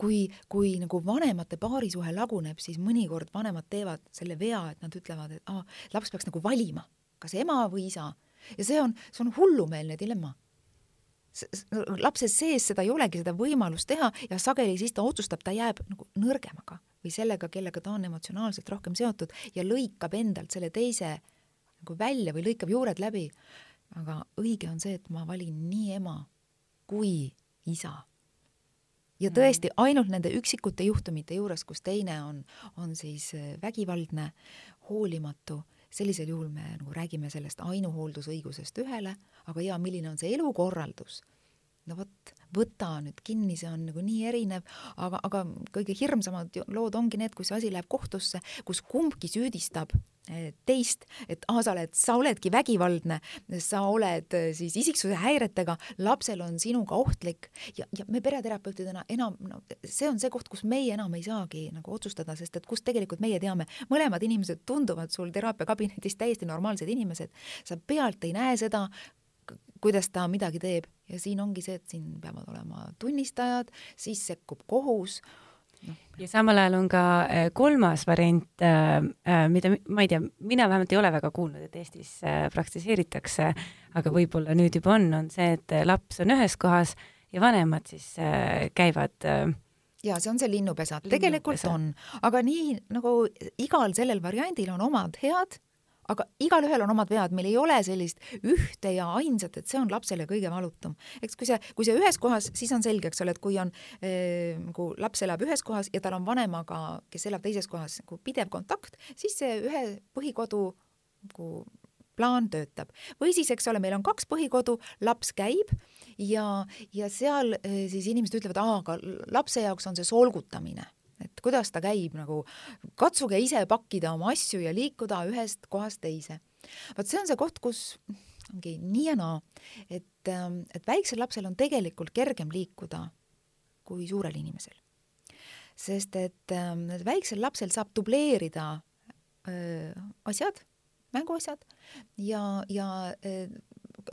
kui, kui nagu vanemate paarisuhe laguneb, siis mõnikord vanemad teevad selle vea, et nad ütlevad, et aa, laps peaks nagu valima, kas ema või isa. ja see on, see on hullumeelne dilemma lapse sees seda ei olegi, seda võimalust teha ja sageli siis ta otsustab, ta jääb nagu nõrgemaga või sellega, kellega ta on emotsionaalselt rohkem seotud ja lõikab endalt selle teise nagu välja või lõikab juured läbi. aga õige on see, et ma valin nii ema kui isa. ja mm. tõesti ainult nende üksikute juhtumite juures, kus teine on, on siis vägivaldne, hoolimatu sellisel juhul me nagu räägime sellest ainuhooldusõigusest ühele, aga ja milline on see elukorraldus, no vot, võta nüüd kinni, see on nagu nii erinev, aga, aga kõige hirmsamad lood ongi need, kui see asi läheb kohtusse, kus kumbki süüdistab Eh, teist, et aa, sa oled, sa oledki vägivaldne, sa oled eh, siis isiksuse häiretega, lapsel on sinuga ohtlik ja, ja me pereterapeutidena enam, no see on see koht, kus meie enam ei saagi nagu otsustada, sest et kust tegelikult meie teame, mõlemad inimesed tunduvad sul teraapiakabinetis täiesti normaalsed inimesed, sa pealt ei näe seda, kuidas ta midagi teeb. Ja siin ongi see, et siin peavad olema tunnistajad, siis sekkub kohus. No.. ja samal ajal on ka äh, kolmas variant, äh, äh, mida ma ei tea, mina vähemalt ei ole väga kuulnud, et Eestis praktiseeritakse, aga võib-olla nüüd juba on, on see, et laps on ühes kohas ja vanemad siis käivad ja see on see linnupesa, tegelikult on, aga nii nagu igal sellel variandil on omad head aga igalühel on omad vead, meil ei ole sellist ühte ja ainsat, et see on lapsele kõige valutum. eks kui see, kui see ühes kohas, siis on selge, eks ole, et kui on eh, nagu laps elab ühes kohas ja tal on vanemaga, kes elab teises kohas nagu pidev kontakt, siis see ühe põhikodu nagu plaan töötab. või siis, eks ole, meil on kaks põhikodu, laps käib ja, ja seal eh, siis inimesed ütlevad, aa, aga lapse jaoks on see solgutamine et kuidas ta käib nagu, katsuge ise pakkida oma asju ja liikuda ühest kohast teise. vot see on see koht, kus ongi nii ja naa, et, ähm, et väiksel lapsel on tegelikult kergem liikuda kui suurel inimesel. sest et ähm, väiksel lapsel saab dubleerida öö, asjad, mänguasjad ja, ja öö,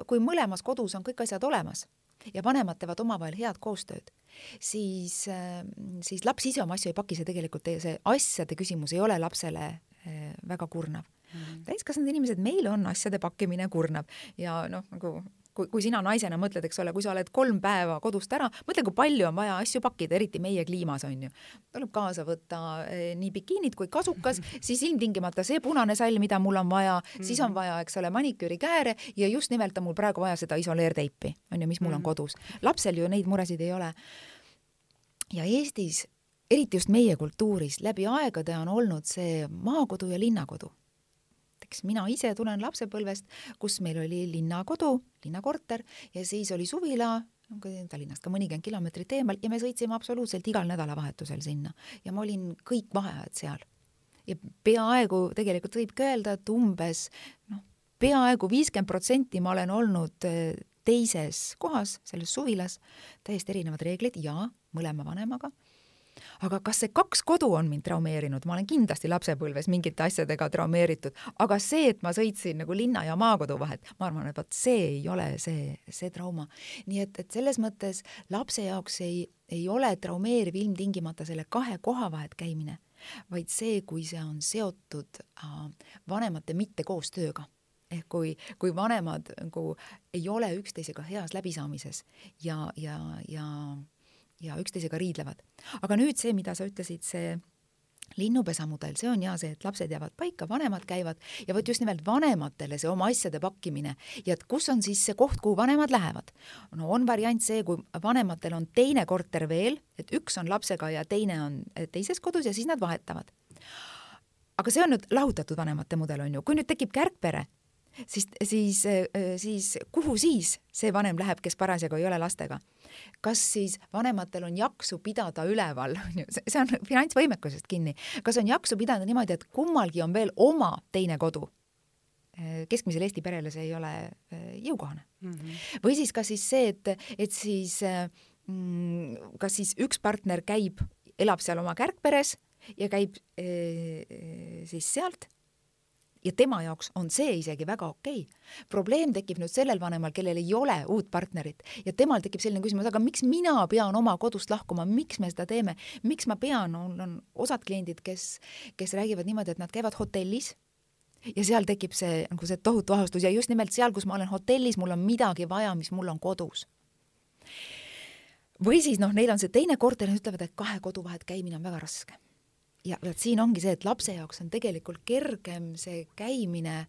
kui mõlemas kodus on kõik asjad olemas ja vanemad teevad omavahel head koostööd, siis, ähm, siis laps ise oma asju ei paki, see tegelikult, see asjade küsimus ei ole lapsele äh, väga kurnav mm -hmm. täiskasvanud inimesed, meil on asjade pakkimine kurnav ja noh, nagu kui, kui sina naisena mõtled, eks ole, kui sa oled kolm päeva kodust ära, mõtle, kui palju on vaja asju pakkida, eriti meie kliimas on ju. tuleb kaasa võtta eh, nii bikiinid kui kasukas, siis ilmtingimata see punane sall, mida mul on vaja mm, -hmm. siis on vaja, eks ole, maniküüri kääre ja just nimelt on mul praegu vaja seda isoleerteipi, on ju, mis mul mm -hmm. on mhm. kodus. lapsel ju neid muresid ei ole. ja Eestis eriti just meie kultuuris läbi aegade on olnud see maakodu ja linnakodu näiteks mina ise tulen lapsepõlvest, kus meil oli linnakodu, linnakorter ja siis oli suvila, Tallinnast ka mõnikümmend kilomeetrit eemal ja me sõitsime absoluutselt igal nädalavahetusel sinna. Ja ma olin kõik vaheajad seal. ja peaaegu tegelikult võibki öelda, et umbes noh, peaaegu viiskümmend protsenti ma olen olnud eh, teises kohas, selles suvilas, täiesti erinevad reeglid ja mõlema vanemaga aga kas see kaks kodu on mind traumeerinud, ma olen kindlasti lapsepõlves mingite asjadega traumeeritud, aga see, et ma sõitsin nagu linna ja maakodu vahet, ma arvan, et vot see ei ole see, see trauma. nii et, et selles mõttes lapse jaoks ei, ei ole traumeeriv ilmtingimata selle kahe koha vahet käimine, vaid see, kui see on seotud vanemate mitte koostööga ehk kui, kui vanemad nagu ei ole üksteisega heas läbisaamises ja, ja, ja, ja üksteisega riidlevad. aga nüüd see, mida sa ütlesid, see linnupesa mudel, see on ja see, et lapsed jäävad paika, vanemad käivad ja vot just nimelt vanematele see oma asjade pakkimine ja et kus on siis see koht, kuhu vanemad lähevad. no on variant see, kui vanematel on teine korter veel, et üks on lapsega ja teine on teises kodus ja siis nad vahetavad. aga see on nüüd lahutatud vanemate mudel, on ju, kui nüüd tekib kärgpere, siis, siis, siis kuhu siis see vanem läheb, kes parasjagu ei ole lastega? kas siis vanematel on jaksu pidada üleval, [laughs] on ju, see on finantsvõimekusest kinni, kas on jaksu pidada niimoodi, et kummalgi on veel oma teine kodu? keskmisele Eesti perele see ei ole eh, jõukohane mm. -hmm. või siis kas siis see, et, et siis mm, kas siis üks partner käib, elab seal oma kärgperes ja käib siis sealt ja tema jaoks on see isegi väga okei. Okay.. probleem tekib nüüd sellel vanemal, kellel ei ole uut partnerit. Ja temal tekib selline küsimus, aga miks mina pean oma kodust lahkuma, miks me seda teeme, miks ma pean, mul on osad kliendid, kes, kes räägivad niimoodi, et nad käivad hotellis ja seal tekib see nagu see tohutu ahastus. Ja just nimelt seal, kus ma olen hotellis, mul on midagi vaja, mis mul on kodus. Või siis noh, neil on see teine korter ja nad ütlevad, et kahe kodu vahet käimine on väga raske ja vot siin ongi see, et lapse jaoks on tegelikult kergem see käimine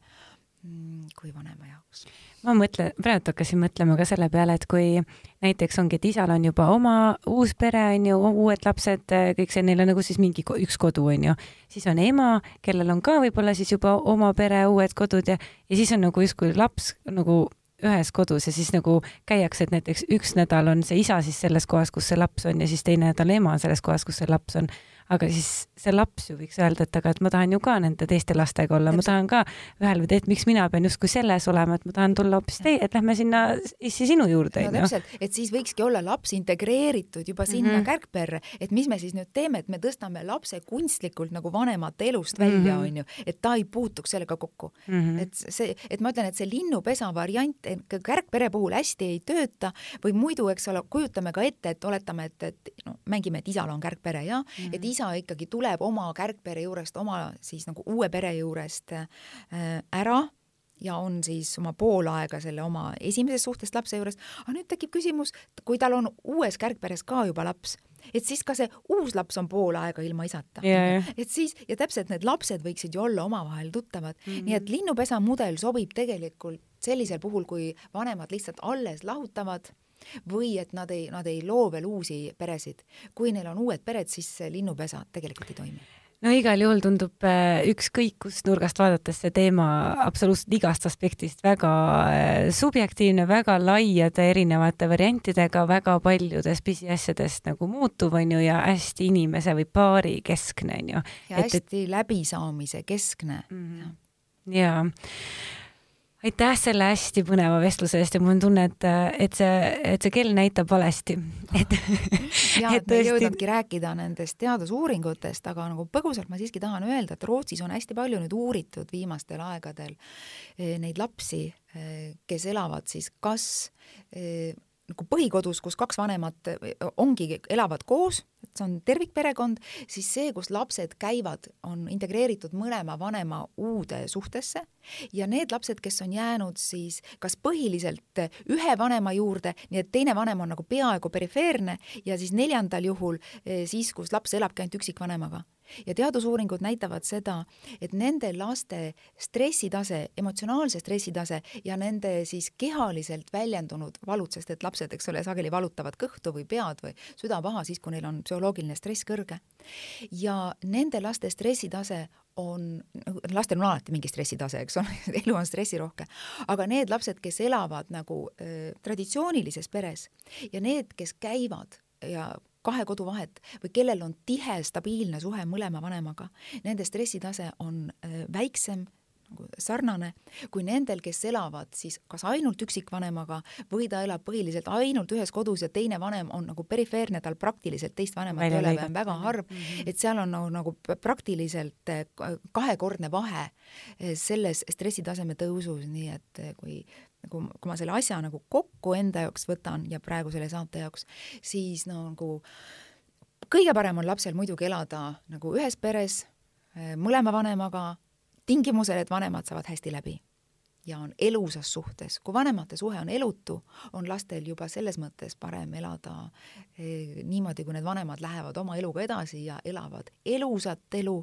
mm, kui vanema jaoks. ma mõtlen, praegu hakkasin mõtlema ka selle peale, et kui näiteks ongi, et isal on juba oma uus pere, on ju, uued lapsed, kõik see, neil on nagu siis mingi üks kodu, on ju, siis on ema, kellel on ka võib-olla siis juba oma pere, uued kodud ja, ja siis on nagu justkui laps nagu ühes kodus ja siis nagu käiakse, et näiteks üks nädal on see isa siis selles kohas, kus see laps on ja siis teine nädal ema on selles kohas, kus see laps on aga siis see laps ju võiks öelda, et aga et ma tahan ju ka nende teiste lastega olla, ma tahan ka ühel või teisel, miks mina pean justkui selles olema, et ma tahan tulla hoopis teie, et lähme sinna issi sinu juurde no,. täpselt, et siis võikski olla laps integreeritud juba sinna mm -hmm. kärgperre, et mis me siis nüüd teeme, et me tõstame lapse kunstlikult nagu vanemate elust välja mm, onju -hmm., et ta ei puutuks sellega kokku mm. -hmm. et see, et ma ütlen, et see linnupesa variant kärgpere puhul hästi ei tööta või muidu, eks ole, kujutame ka ette, et oletame, et, et no mängime, et isal on kärgpere ja mm, -hmm. et isa isa ikkagi tuleb oma kärgpere juurest, oma siis nagu uue pere juurest äh, ära ja on siis oma pool aega selle oma esimesest suhtest lapse juures, aga nüüd tekib küsimus, kui tal on uues kärgperes ka juba laps, et siis ka see uus laps on pool aega ilma isata. Yeah.. et siis ja täpselt need lapsed võiksid ju olla omavahel tuttavad. Mm, -hmm. nii et linnupesa mudel sobib tegelikult sellisel puhul, kui vanemad lihtsalt alles lahutavad või et nad ei, nad ei loo veel uusi peresid. kui neil on uued pered, siis see linnupesa tegelikult ei toimi no igal juhul tundub äh, ükskõik kust nurgast vaadates see teema absoluutselt igast aspektist väga äh, subjektiivne, väga laiade erinevate variantidega, väga paljudest pisiasjadest nagu muutuv on ju ja hästi inimese või paari keskne on ju. ja et, hästi et... läbisaamise keskne mm. -hmm. jaa aitäh selle hästi põneva vestluse eest ja mul on tunne, et, et see, et see kell näitab valesti. [laughs] et ja, et me ei jõudnudki rääkida nendest teadusuuringutest, aga nagu põgusalt ma siiski tahan öelda, et Rootsis on hästi palju nüüd uuritud viimastel aegadel eh, neid lapsi, eh, kes elavad siis kas eh, nagu põhikodus, kus kaks vanemat ongi, elavad koos, et see on tervikperekond, siis see, kus lapsed käivad, on integreeritud mõlema vanema uude suhtesse. Ja need lapsed, kes on jäänud siis kas põhiliselt ühe vanema juurde, nii et teine vanem on nagu peaaegu perifeerne ja siis neljandal juhul siis, kus laps elabki ainult üksikvanemaga ja teadusuuringud näitavad seda, et nende laste stressitase, emotsionaalse stressitase ja nende siis kehaliselt väljendunud valud, sest et lapsed, eks ole, sageli valutavad kõhtu või pead või süda paha siis, kui neil on psühholoogiline stress kõrge. ja nende laste stressitase on, lastel on alati mingi stressitase, eks ole, [laughs] elu on stressirohke, aga need lapsed, kes elavad nagu äh, traditsioonilises peres ja need, kes käivad ja kahe kodu vahet või kellel on tihe stabiilne suhe mõlema vanemaga, nende stressitase on äh, väiksem nagu sarnane kui nendel, kes elavad siis kas ainult üksikvanemaga või ta elab põhiliselt ainult ühes kodus ja teine vanem on nagu perifeerne, tal praktiliselt teist vanemat ei ole või on väga harv mm, -hmm. et seal on nagu, nagu praktiliselt äh, kahekordne vahe äh, selles stressitaseme tõusus, nii et kui nagu kui ma selle asja nagu kokku enda jaoks võtan ja praegu selle saate jaoks, siis nagu kõige parem on lapsel muidugi elada nagu ühes peres, mõlema vanemaga, tingimusel, et vanemad saavad hästi läbi. Ja on elusas suhtes. kui vanemate suhe on elutu, on lastel juba selles mõttes parem elada eh, niimoodi, kui need vanemad lähevad oma eluga edasi ja elavad elusat elu,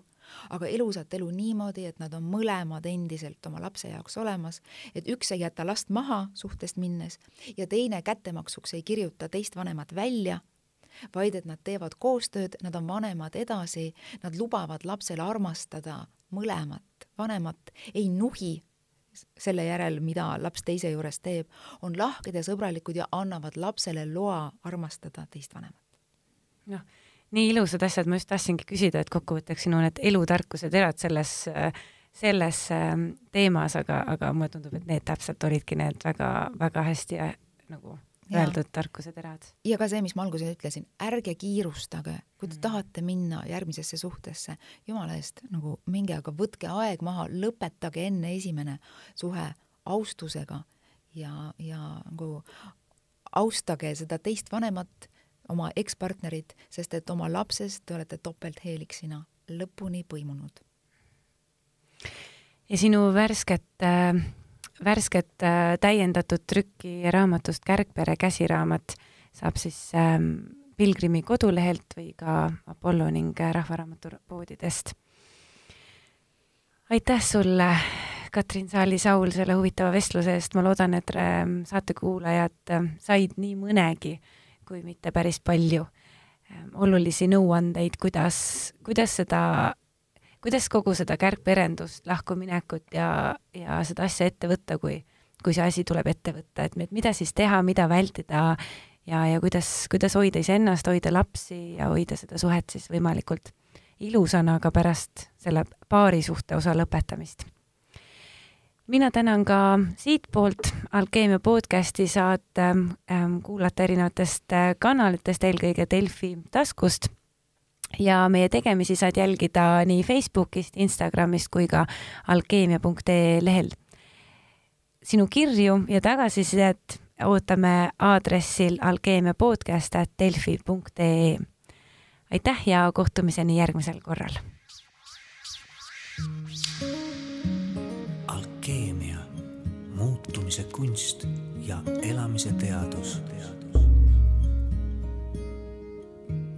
aga elusat elu niimoodi, et nad on mõlemad endiselt oma lapse jaoks olemas, et üks ei jäta last maha suhtest minnes ja teine kättemaksuks ei kirjuta teist vanemat välja vaid et nad teevad koostööd, nad on vanemad edasi, nad lubavad lapsele armastada mõlemat vanemat, ei nuhi selle järel, mida laps teise juures teeb, on lahked ja sõbralikud ja annavad lapsele loa armastada teist vanemat. noh, nii ilusad asjad, ma just tahtsingi küsida, et kokkuvõtteks sinu need elutarkused elad selles, selles ähm, teemas, aga, aga mulle tundub, et need täpselt olidki need väga-väga hästi äh, nagu öeldud tarkuse terad. ja ka see, mis ma alguses ütlesin, ärge kiirustage, kui te mm. tahate minna järgmisesse suhtesse, jumala eest nagu minge, aga võtke aeg maha, lõpetage enne esimene suhe austusega ja, ja nagu austage seda teist vanemat, oma ekspartnerit, sest et oma lapsest te olete topeltheeliksina lõpuni põimunud. ja sinu värsket äh värsket äh, täiendatud trükki raamatust Kärgpere käsiraamat saab siis ähm, Pilgrimi kodulehelt või ka Apollo ning Rahvaraamatu poodidest. aitäh sulle, Katrin Saali-Saul, selle huvitava vestluse eest, ma loodan, et ähm, saatekuulajad äh, said nii mõnegi, kui mitte päris palju ähm, olulisi nõuandeid, kuidas, kuidas seda kuidas kogu seda kärgperendust, lahkuminekut ja, ja seda asja ette võtta, kui, kui see asi tuleb ette võtta, et mida siis teha, mida vältida ja, ja kuidas, kuidas hoida iseennast, hoida lapsi ja hoida seda suhet siis võimalikult ilusana ka pärast selle paarisuhte osa lõpetamist. mina tänan ka siitpoolt Alkeemia podcasti saad ähm, kuulata erinevatest äh, kanalitest, eelkõige Delfi taskust ja meie tegemisi saad jälgida nii Facebookist, Instagramist kui ka alkeemia.ee lehel. sinu kirju ja tagasisidet ootame aadressil alkeemiapodcast.delfi.ee. aitäh ja kohtumiseni järgmisel korral. alkeemia, muutumise kunst ja elamise teadus